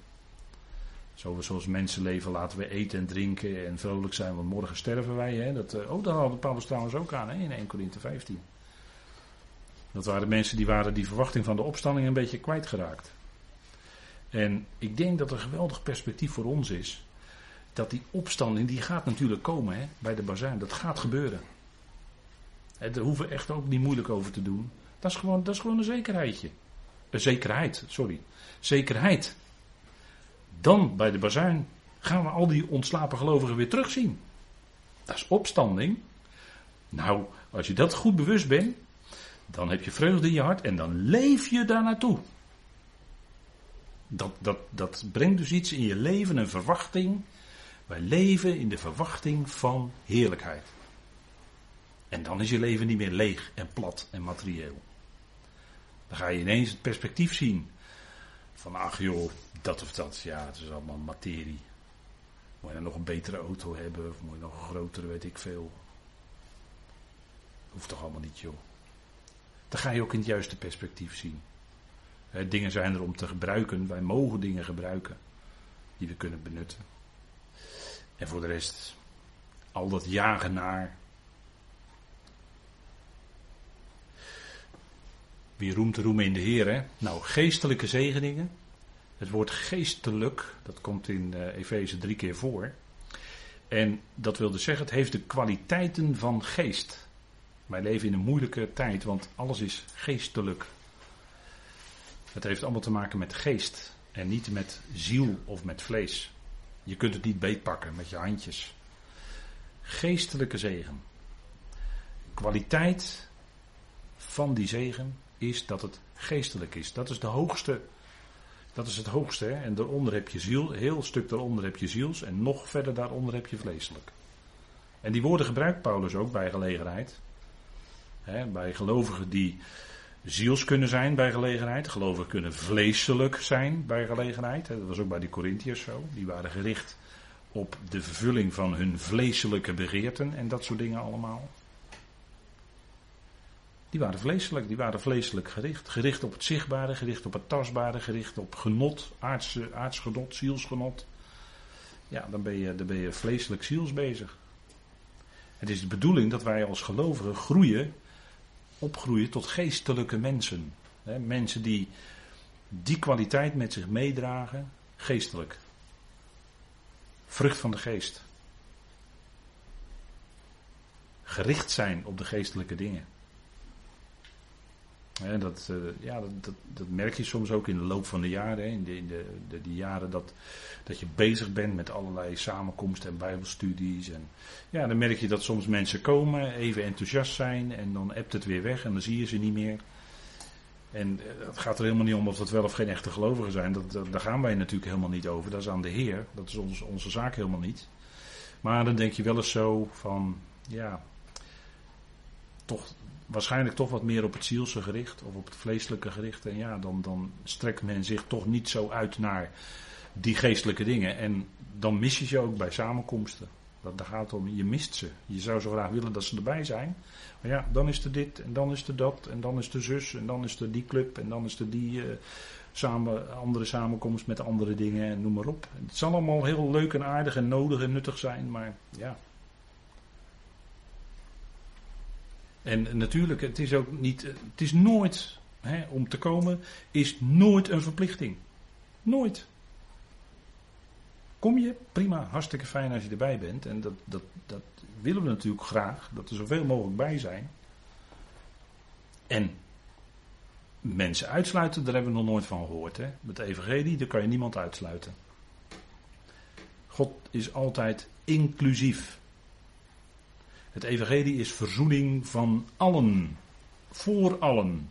Speaker 1: Zo, zoals mensen leven, laten we eten en drinken en vrolijk zijn, want morgen sterven wij. Hè? Dat, eh, oh, daar hadden Paulus trouwens ook aan hè? in 1 Corinthië 15. Dat waren mensen die waren die verwachting van de opstanding een beetje kwijtgeraakt. En ik denk dat er geweldig perspectief voor ons is. Dat die opstanding, die gaat natuurlijk komen hè, bij de bazuin. Dat gaat gebeuren. Hè, daar hoeven we echt ook niet moeilijk over te doen. Dat is gewoon, dat is gewoon een zekerheidje. Een zekerheid, sorry. Zekerheid. Dan bij de bazuin gaan we al die ontslapen gelovigen weer terugzien. Dat is opstanding. Nou, als je dat goed bewust bent, dan heb je vreugde in je hart en dan leef je daar naartoe. Dat, dat, dat brengt dus iets in je leven, een verwachting. Wij leven in de verwachting van heerlijkheid. En dan is je leven niet meer leeg en plat en materieel. Dan ga je ineens het perspectief zien. Van ach joh, dat of dat, ja, het is allemaal materie. Moet je dan nog een betere auto hebben, of moet je nog een grotere, weet ik veel. Hoeft toch allemaal niet, joh. Dan ga je ook in het juiste perspectief zien. dingen zijn er om te gebruiken. Wij mogen dingen gebruiken die we kunnen benutten. En voor de rest, al dat jagen naar. Wie roemt roemen in de Heer, hè? Nou, geestelijke zegeningen. Het woord geestelijk, dat komt in uh, Efeze drie keer voor. En dat wil dus zeggen, het heeft de kwaliteiten van geest. Wij leven in een moeilijke tijd, want alles is geestelijk. Het heeft allemaal te maken met geest en niet met ziel of met vlees. Je kunt het niet beetpakken met je handjes. Geestelijke zegen. Kwaliteit van die zegen is dat het geestelijk is. Dat is de hoogste. Dat is het hoogste. Hè? En daaronder heb je ziel, heel stuk daaronder heb je ziels en nog verder daaronder heb je vleeselijk. En die woorden gebruikt Paulus ook bij gelegenheid bij gelovigen die ziels kunnen zijn bij gelegenheid. Gelovigen kunnen vleeselijk zijn bij gelegenheid. Dat was ook bij de Corinthiërs zo. Die waren gericht op de vervulling van hun vleeselijke begeerten en dat soort dingen allemaal. Die waren vleeselijk, die waren vleeselijk gericht. Gericht op het zichtbare, gericht op het tastbare, gericht op genot, aardse, aardsgenot, zielsgenot. Ja, dan ben, je, dan ben je vleeselijk ziels bezig. Het is de bedoeling dat wij als gelovigen groeien opgroeien tot geestelijke mensen. mensen die die kwaliteit met zich meedragen, geestelijk. Vrucht van de geest. Gericht zijn op de geestelijke dingen. Dat, uh, ja, dat, dat, merk je soms ook in de loop van de jaren. In, de, in de, de, die jaren dat, dat je bezig bent met allerlei samenkomsten en bijbelstudies. En ja, dan merk je dat soms mensen komen, even enthousiast zijn en dan ebt het weer weg en dan zie je ze niet meer. En eh, het gaat er helemaal niet om of dat wel of geen echte gelovigen zijn. Dat, daar gaan wij natuurlijk helemaal niet over. Dat is aan de Heer. Dat is ons, onze zaak helemaal niet. Maar dan denk je wel eens zo van, ja, toch waarschijnlijk toch wat meer op het zielse gericht of op het vleeselijke gericht. En ja, dan, dan strekt men zich toch niet zo uit naar die geestelijke dingen. En dan mis je ze ook bij samenkomsten. Dat, daar gaat om, je mist ze. Je zou zo graag willen dat ze erbij zijn. Maar ja, dan is er dit en dan is er dat en dan is er zus en dan is er die club en dan is er die uh, samen, andere samenkomst met andere dingen en noem maar op. Het zal allemaal heel leuk en aardig en nodig en nuttig zijn, maar ja. En natuurlijk, het is ook niet, het is nooit hè, om te komen is nooit een verplichting. Nooit. Kom je, prima, hartstikke fijn als je erbij bent. En dat, dat, dat willen we natuurlijk graag, dat er zoveel mogelijk bij zijn. En mensen uitsluiten, daar hebben we nog nooit van gehoord. Hè? Met de evangelie, daar kan je niemand uitsluiten. God is altijd inclusief. Het evangelie is verzoening van allen, voor allen,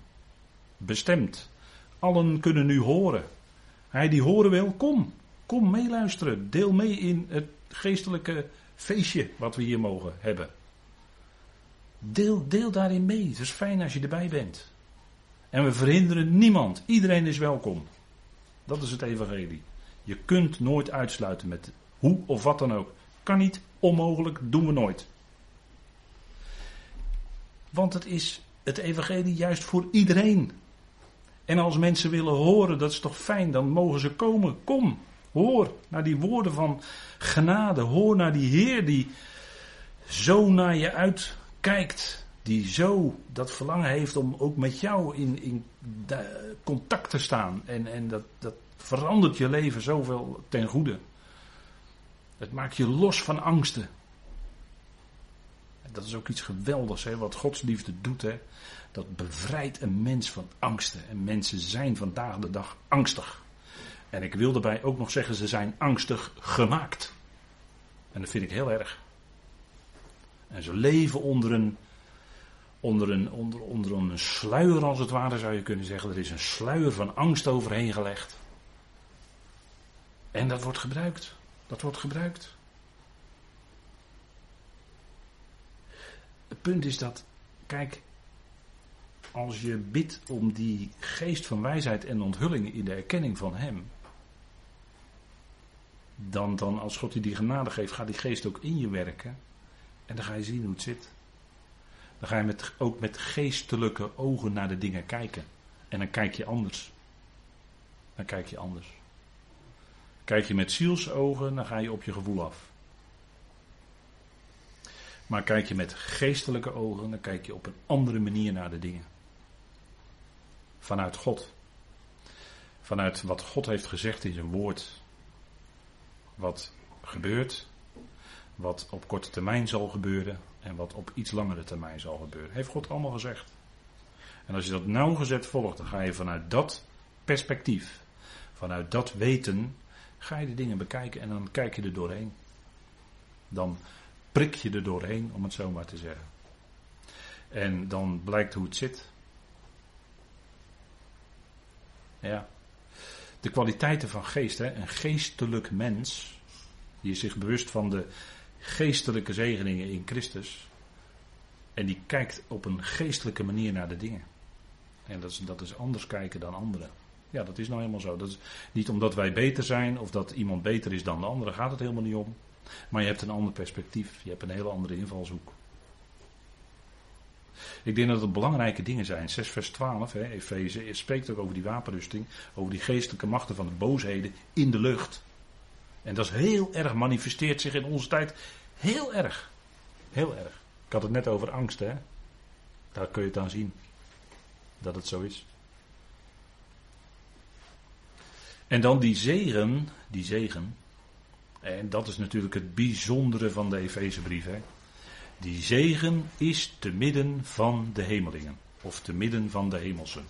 Speaker 1: bestemd. Allen kunnen nu horen. Hij die horen wil, kom, kom meeluisteren. Deel mee in het geestelijke feestje wat we hier mogen hebben. Deel, deel daarin mee. Het is fijn als je erbij bent. En we verhinderen niemand. Iedereen is welkom. Dat is het evangelie. Je kunt nooit uitsluiten met hoe of wat dan ook. Kan niet, onmogelijk, doen we nooit. Want het is het evangelie juist voor iedereen. En als mensen willen horen, dat is toch fijn, dan mogen ze komen. Kom, hoor naar die woorden van genade. Hoor naar die Heer die zo naar je uitkijkt. Die zo dat verlangen heeft om ook met jou in, in contact te staan. En, en dat, dat verandert je leven zoveel ten goede. Het maakt je los van angsten. Dat is ook iets geweldigs, hè, wat Gods liefde doet. Hè. Dat bevrijdt een mens van angsten. En mensen zijn vandaag de dag angstig. En ik wil daarbij ook nog zeggen, ze zijn angstig gemaakt. En dat vind ik heel erg. En ze leven onder een, onder een, onder, onder een sluier, als het ware zou je kunnen zeggen. Er is een sluier van angst overheen gelegd. En dat wordt gebruikt. Dat wordt gebruikt. Punt is dat, kijk, als je bidt om die geest van wijsheid en onthulling in de erkenning van Hem, dan, dan als God je die genade geeft, gaat die geest ook in je werken. En dan ga je zien hoe het zit. Dan ga je met, ook met geestelijke ogen naar de dingen kijken. En dan kijk je anders. Dan kijk je anders. Kijk je met zielsogen, dan ga je op je gevoel af. Maar kijk je met geestelijke ogen, dan kijk je op een andere manier naar de dingen. Vanuit God. Vanuit wat God heeft gezegd in zijn woord. Wat gebeurt, wat op korte termijn zal gebeuren en wat op iets langere termijn zal gebeuren. Heeft God allemaal gezegd. En als je dat nauwgezet volgt, dan ga je vanuit dat perspectief, vanuit dat weten, ga je de dingen bekijken en dan kijk je er doorheen. Dan prik je er doorheen, om het zo maar te zeggen. En dan blijkt hoe het zit. Ja. De kwaliteiten van geest, hè? een geestelijk mens, die is zich bewust van de geestelijke zegeningen in Christus. En die kijkt op een geestelijke manier naar de dingen. En dat is, dat is anders kijken dan anderen. Ja, dat is nou helemaal zo. Dat is niet omdat wij beter zijn of dat iemand beter is dan de andere, gaat het helemaal niet om. Maar je hebt een ander perspectief. Je hebt een hele andere invalshoek. Ik denk dat het belangrijke dingen zijn. 6 vers 12, hè, Efeze, spreekt ook over die wapenrusting. Over die geestelijke machten van de boosheden in de lucht. En dat is heel erg, manifesteert zich in onze tijd heel erg. Heel erg. Ik had het net over angst, hè. Daar kun je het aan zien. Dat het zo is. En dan die zegen, die zegen, en dat is natuurlijk het bijzondere van de Efezebrief. Die zegen is te midden van de hemelingen. Of te midden van de hemelsen.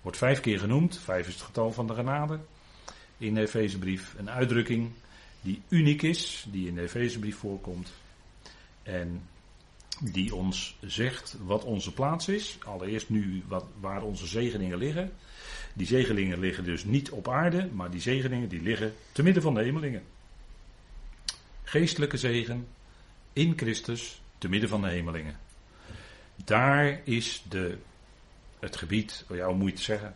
Speaker 1: Wordt vijf keer genoemd. Vijf is het getal van de genade. In de Efezebrief. Een uitdrukking die uniek is. Die in de Efezebrief voorkomt. En die ons zegt wat onze plaats is. Allereerst nu wat, waar onze zegeningen liggen. Die zegeningen liggen dus niet op aarde. Maar die zegeningen die liggen te midden van de hemelingen geestelijke zegen in Christus te midden van de hemelingen. Daar is de, het gebied, oh ja, hoe moet het zeggen?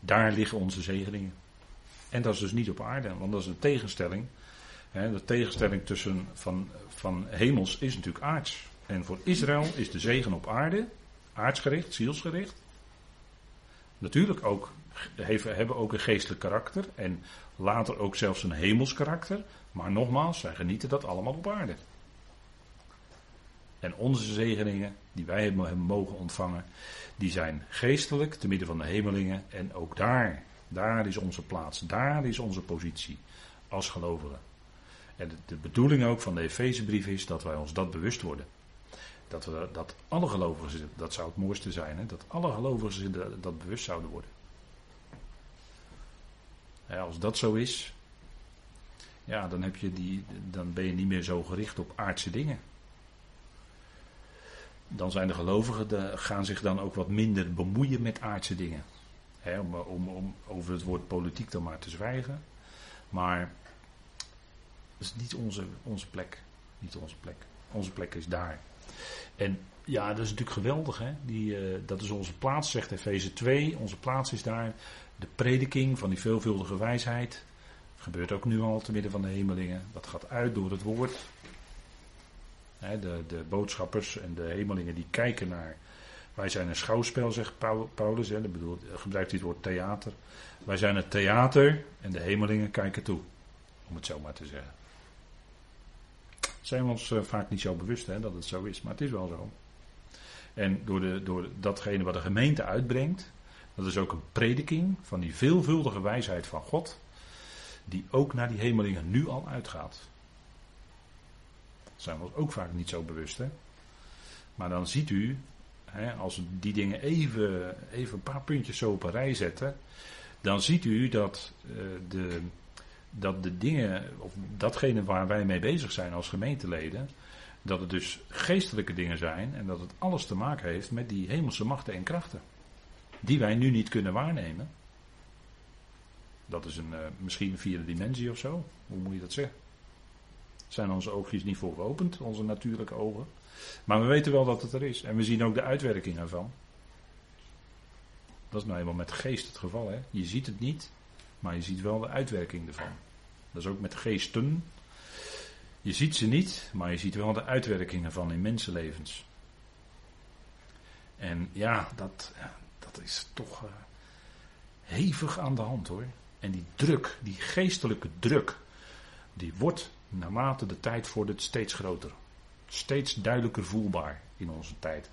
Speaker 1: Daar liggen onze zegeningen. En dat is dus niet op aarde, want dat is een tegenstelling. de tegenstelling tussen van, van hemels is natuurlijk aards. En voor Israël is de zegen op aarde, aardsgericht, zielsgericht. Natuurlijk ook, hebben ook een geestelijk karakter en later ook zelfs een hemels karakter. Maar nogmaals, zij genieten dat allemaal op aarde. En onze zegeningen, die wij hebben mogen ontvangen, die zijn geestelijk, te midden van de hemelingen. En ook daar, daar is onze plaats, daar is onze positie als gelovigen. En de, bedoeling ook van de Efezebrief is dat wij ons dat bewust worden. Dat, we, dat alle gelovigen, dat zou het mooiste zijn, hè, dat alle gelovigen dat, dat bewust zouden worden. Als dat zo is, ja, dan, heb je die, dan ben je niet meer zo gericht op aardse dingen. Dan zijn de gelovigen, de, gaan zich dan ook wat minder bemoeien met aardse dingen. om, om, om over het woord politiek dan maar te zwijgen. Maar dat is niet onze, onze plek. Niet onze plek. Onze plek is daar. En ja, dat is natuurlijk geweldig. Hè? Die, uh, dat is onze plaats, zegt Efeze 2. Onze plaats is daar. De prediking van die veelvuldige wijsheid. Gebeurt ook nu al te midden van de hemelingen. Dat gaat uit door het woord. Hè, de, de boodschappers en de hemelingen die kijken naar. Wij zijn een schouwspel, zegt Paulus. Hè, bedoelt, gebruikt hij het woord theater. Wij zijn het theater en de hemelingen kijken toe. Om het zo maar te zeggen zijn we ons eh, vaak niet zo bewust hè, dat het zo is, maar het is wel zo. En door, de, door datgene wat de gemeente uitbrengt, dat is ook een prediking van die veelvuldige wijsheid van God, die ook naar die hemelingen nu al uitgaat. Zijn we ons ook vaak niet zo bewust. Hè? Maar dan ziet u, hè, als we die dingen even, even een paar puntjes zo op een rij zetten, dan ziet u dat uh, de, dat de dingen, of datgene waar wij mee bezig zijn als gemeenteleden, dat het dus geestelijke dingen zijn en dat het alles te maken heeft met die hemelse machten en krachten. Die wij nu niet kunnen waarnemen. Dat is een, uh, misschien een vierde dimensie of zo. Hoe moet je dat zeggen? Zijn onze oogjes niet voor geopend, onze natuurlijke ogen? Maar we weten wel dat het er is. En we zien ook de uitwerking ervan. Dat is nou eenmaal met geest het geval. Hè? Je ziet het niet, maar je ziet wel de uitwerking ervan. Dat is ook met geesten. Je ziet ze niet, maar je ziet wel de uitwerkingen van in mensenlevens. En ja, dat, dat is toch uh, hevig aan de hand hoor. En die druk, die geestelijke druk, die wordt naarmate de tijd vordert steeds groter. Steeds duidelijker voelbaar in onze tijd.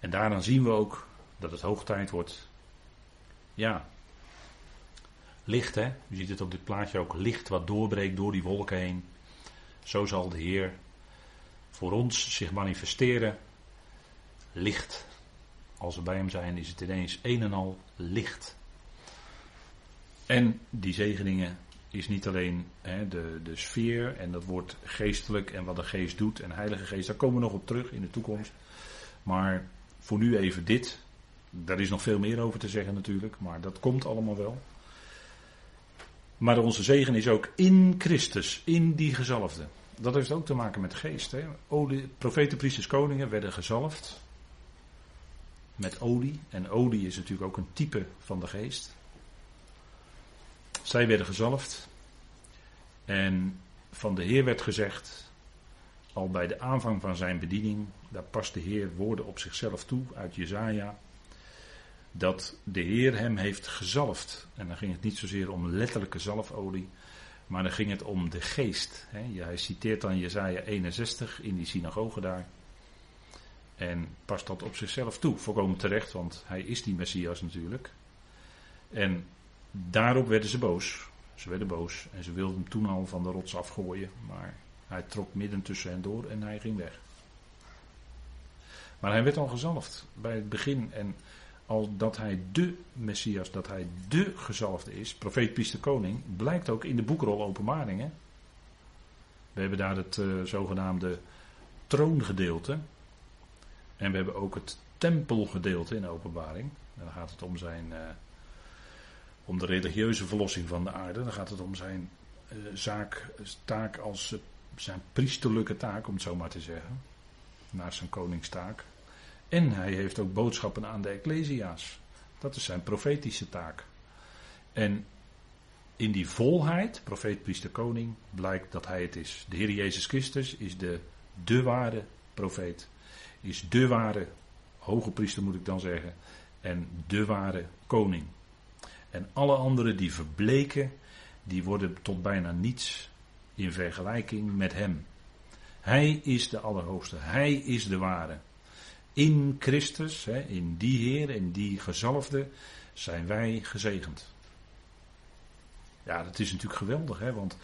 Speaker 1: En daaraan zien we ook dat het hoog tijd wordt. Ja, Licht, hè? U ziet het op dit plaatje ook. Licht wat doorbreekt door die wolken heen. Zo zal de Heer voor ons zich manifesteren. Licht. Als we bij Hem zijn, is het ineens een en al licht. En die zegeningen is niet alleen hè, de, de sfeer en dat wordt geestelijk en wat de geest doet en heilige geest, daar komen we nog op terug in de toekomst. Maar voor nu even dit. Daar is nog veel meer over te zeggen natuurlijk, maar dat komt allemaal wel. Maar onze zegen is ook in Christus, in die gezalfde. Dat heeft ook te maken met geest. Hè? Olie, profeten, priesters, koningen werden gezalfd met olie. En olie is natuurlijk ook een type van de geest. Zij werden gezalfd. En van de Heer werd gezegd, al bij de aanvang van zijn bediening, daar past de Heer woorden op zichzelf toe uit Jezaja dat de Heer hem heeft gezalfd. En dan ging het niet zozeer om letterlijke zalfolie, maar dan ging het om de geest. Hij citeert dan Jezaja 61 in die synagoge daar. En past dat op zichzelf toe. Volkomen terecht, want hij is die Messias natuurlijk. En daarop werden ze boos. Ze werden boos en ze wilden hem toen al van de rots afgooien. Maar hij trok midden tussen hen door en hij ging weg. Maar hij werd al gezalfd bij het begin. En al dat hij de Messias, dat hij de gezalfde is, profeet, priester, koning, blijkt ook in de boekrol openbaringen. We hebben daar het uh, zogenaamde troongedeelte. En we hebben ook het tempelgedeelte in openbaring. En dan gaat het om zijn, uh, om de religieuze verlossing van de aarde. Dan gaat het om zijn uh, zaak, taak als zijn priesterlijke taak, om het zo maar te zeggen. Naast zijn koningstaak. En hij heeft ook boodschappen aan de Ecclesia's. Dat is zijn profetische taak. En in die volheid, profeet, priester, koning, blijkt dat hij het is. De Heer Jezus Christus is de, de ware profeet. Is de ware hoge priester moet ik dan zeggen. En de ware koning. En alle anderen die verbleken, die worden tot bijna niets in vergelijking met hem. Hij is de Allerhoogste. Hij is de ware. In Christus, in die Heer, in die gezalfde, zijn wij gezegend. Ja, dat is natuurlijk geweldig, hè, want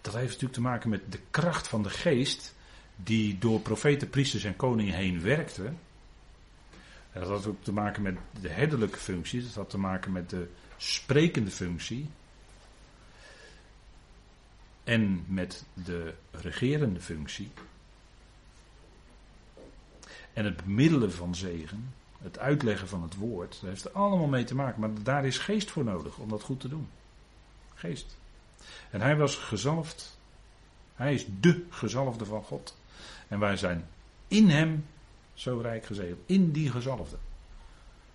Speaker 1: dat heeft natuurlijk te maken met de kracht van de geest die door profeten, priesters en koningen heen werkte. Dat had ook te maken met de herderlijke functie, dat had te maken met de sprekende functie. En met de regerende functie. En het bemiddelen van zegen, het uitleggen van het woord, dat heeft er allemaal mee te maken. Maar daar is geest voor nodig om dat goed te doen. Geest. En hij was gezalfd. Hij is de gezalfde van God. En wij zijn in hem zo rijk gezegend. In die gezalfde.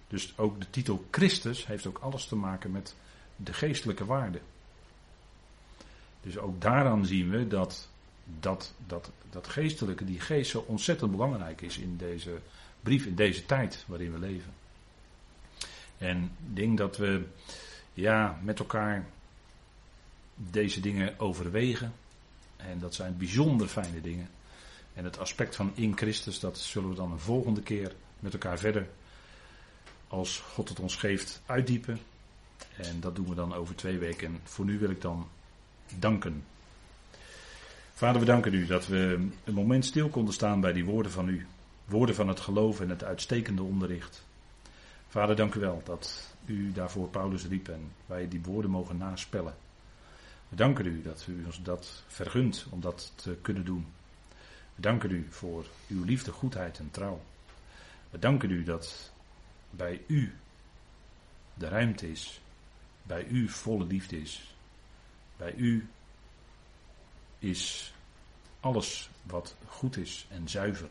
Speaker 1: Dus ook de titel Christus heeft ook alles te maken met de geestelijke waarde. Dus ook daaraan zien we dat dat, dat, dat geestelijke, die geest zo ontzettend belangrijk is in deze brief, in deze tijd waarin we leven. En ik denk dat we ja, met elkaar deze dingen overwegen. En dat zijn bijzonder fijne dingen. En het aspect van in Christus, dat zullen we dan een volgende keer met elkaar verder, als God het ons geeft, uitdiepen. En dat doen we dan over twee weken. En voor nu wil ik dan danken. Vader, we danken u dat we een moment stil konden staan bij die woorden van u. Woorden van het geloof en het uitstekende onderricht. Vader, dank u wel dat u daarvoor Paulus riep en wij die woorden mogen naspellen. We danken u dat u ons dat vergunt om dat te kunnen doen. We danken u voor uw liefde, goedheid en trouw. We danken u dat bij u de ruimte is, bij u volle liefde is. Bij u is alles wat goed is en zuiver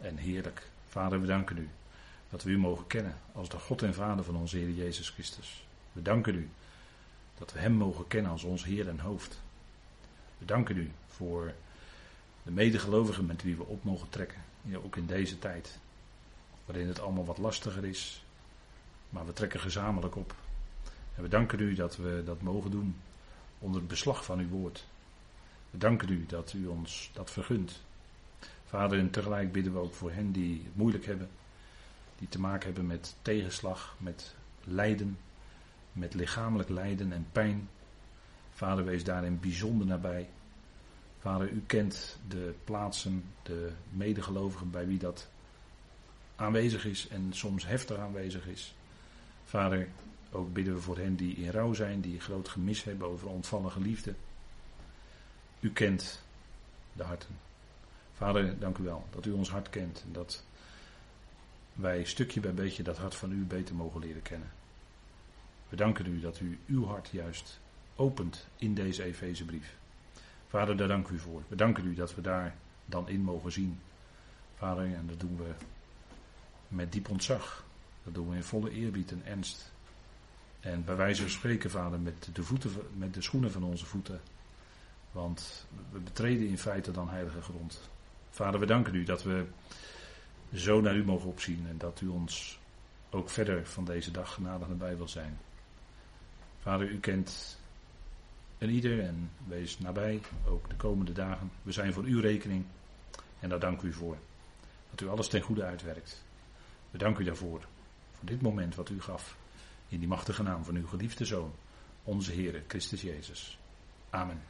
Speaker 1: en heerlijk. Vader, we danken u dat we u mogen kennen als de God en Vader van onze Heer Jezus Christus. We danken u dat we Hem mogen kennen als ons Heer en Hoofd. We danken u voor de medegelovigen met wie we op mogen trekken. Ook in deze tijd, waarin het allemaal wat lastiger is. Maar we trekken gezamenlijk op. En we danken u dat we dat mogen doen onder het beslag van uw woord. We danken u dat u ons dat vergunt. Vader, en tegelijk bidden we ook voor hen die het moeilijk hebben, die te maken hebben met tegenslag, met lijden, met lichamelijk lijden en pijn. Vader, wees daarin bijzonder nabij. Vader, u kent de plaatsen, de medegelovigen bij wie dat aanwezig is en soms heftig aanwezig is. Vader, ook bidden we voor hen die in rouw zijn, die groot gemis hebben over ontvallen geliefden. U kent de harten. Vader, dank u wel dat u ons hart kent en dat wij stukje bij beetje dat hart van u beter mogen leren kennen. We danken u dat u uw hart juist opent in deze Efezebrief. Vader, daar dank u voor. We danken u dat we daar dan in mogen zien. Vader, en dat doen we met diep ontzag. Dat doen we in volle eerbied en ernst. En bij wijze van spreken, vader, met de, voeten, met de schoenen van onze voeten. Want we betreden in feite dan heilige grond. Vader, we danken u dat we zo naar u mogen opzien en dat u ons ook verder van deze dag genadig nabij wil zijn. Vader, u kent en ieder en wees nabij, ook de komende dagen. We zijn voor uw rekening en daar dank u voor. Dat u alles ten goede uitwerkt. We danken u daarvoor, voor dit moment wat u gaf. In die machtige naam van uw geliefde Zoon, onze Heer Christus Jezus. Amen.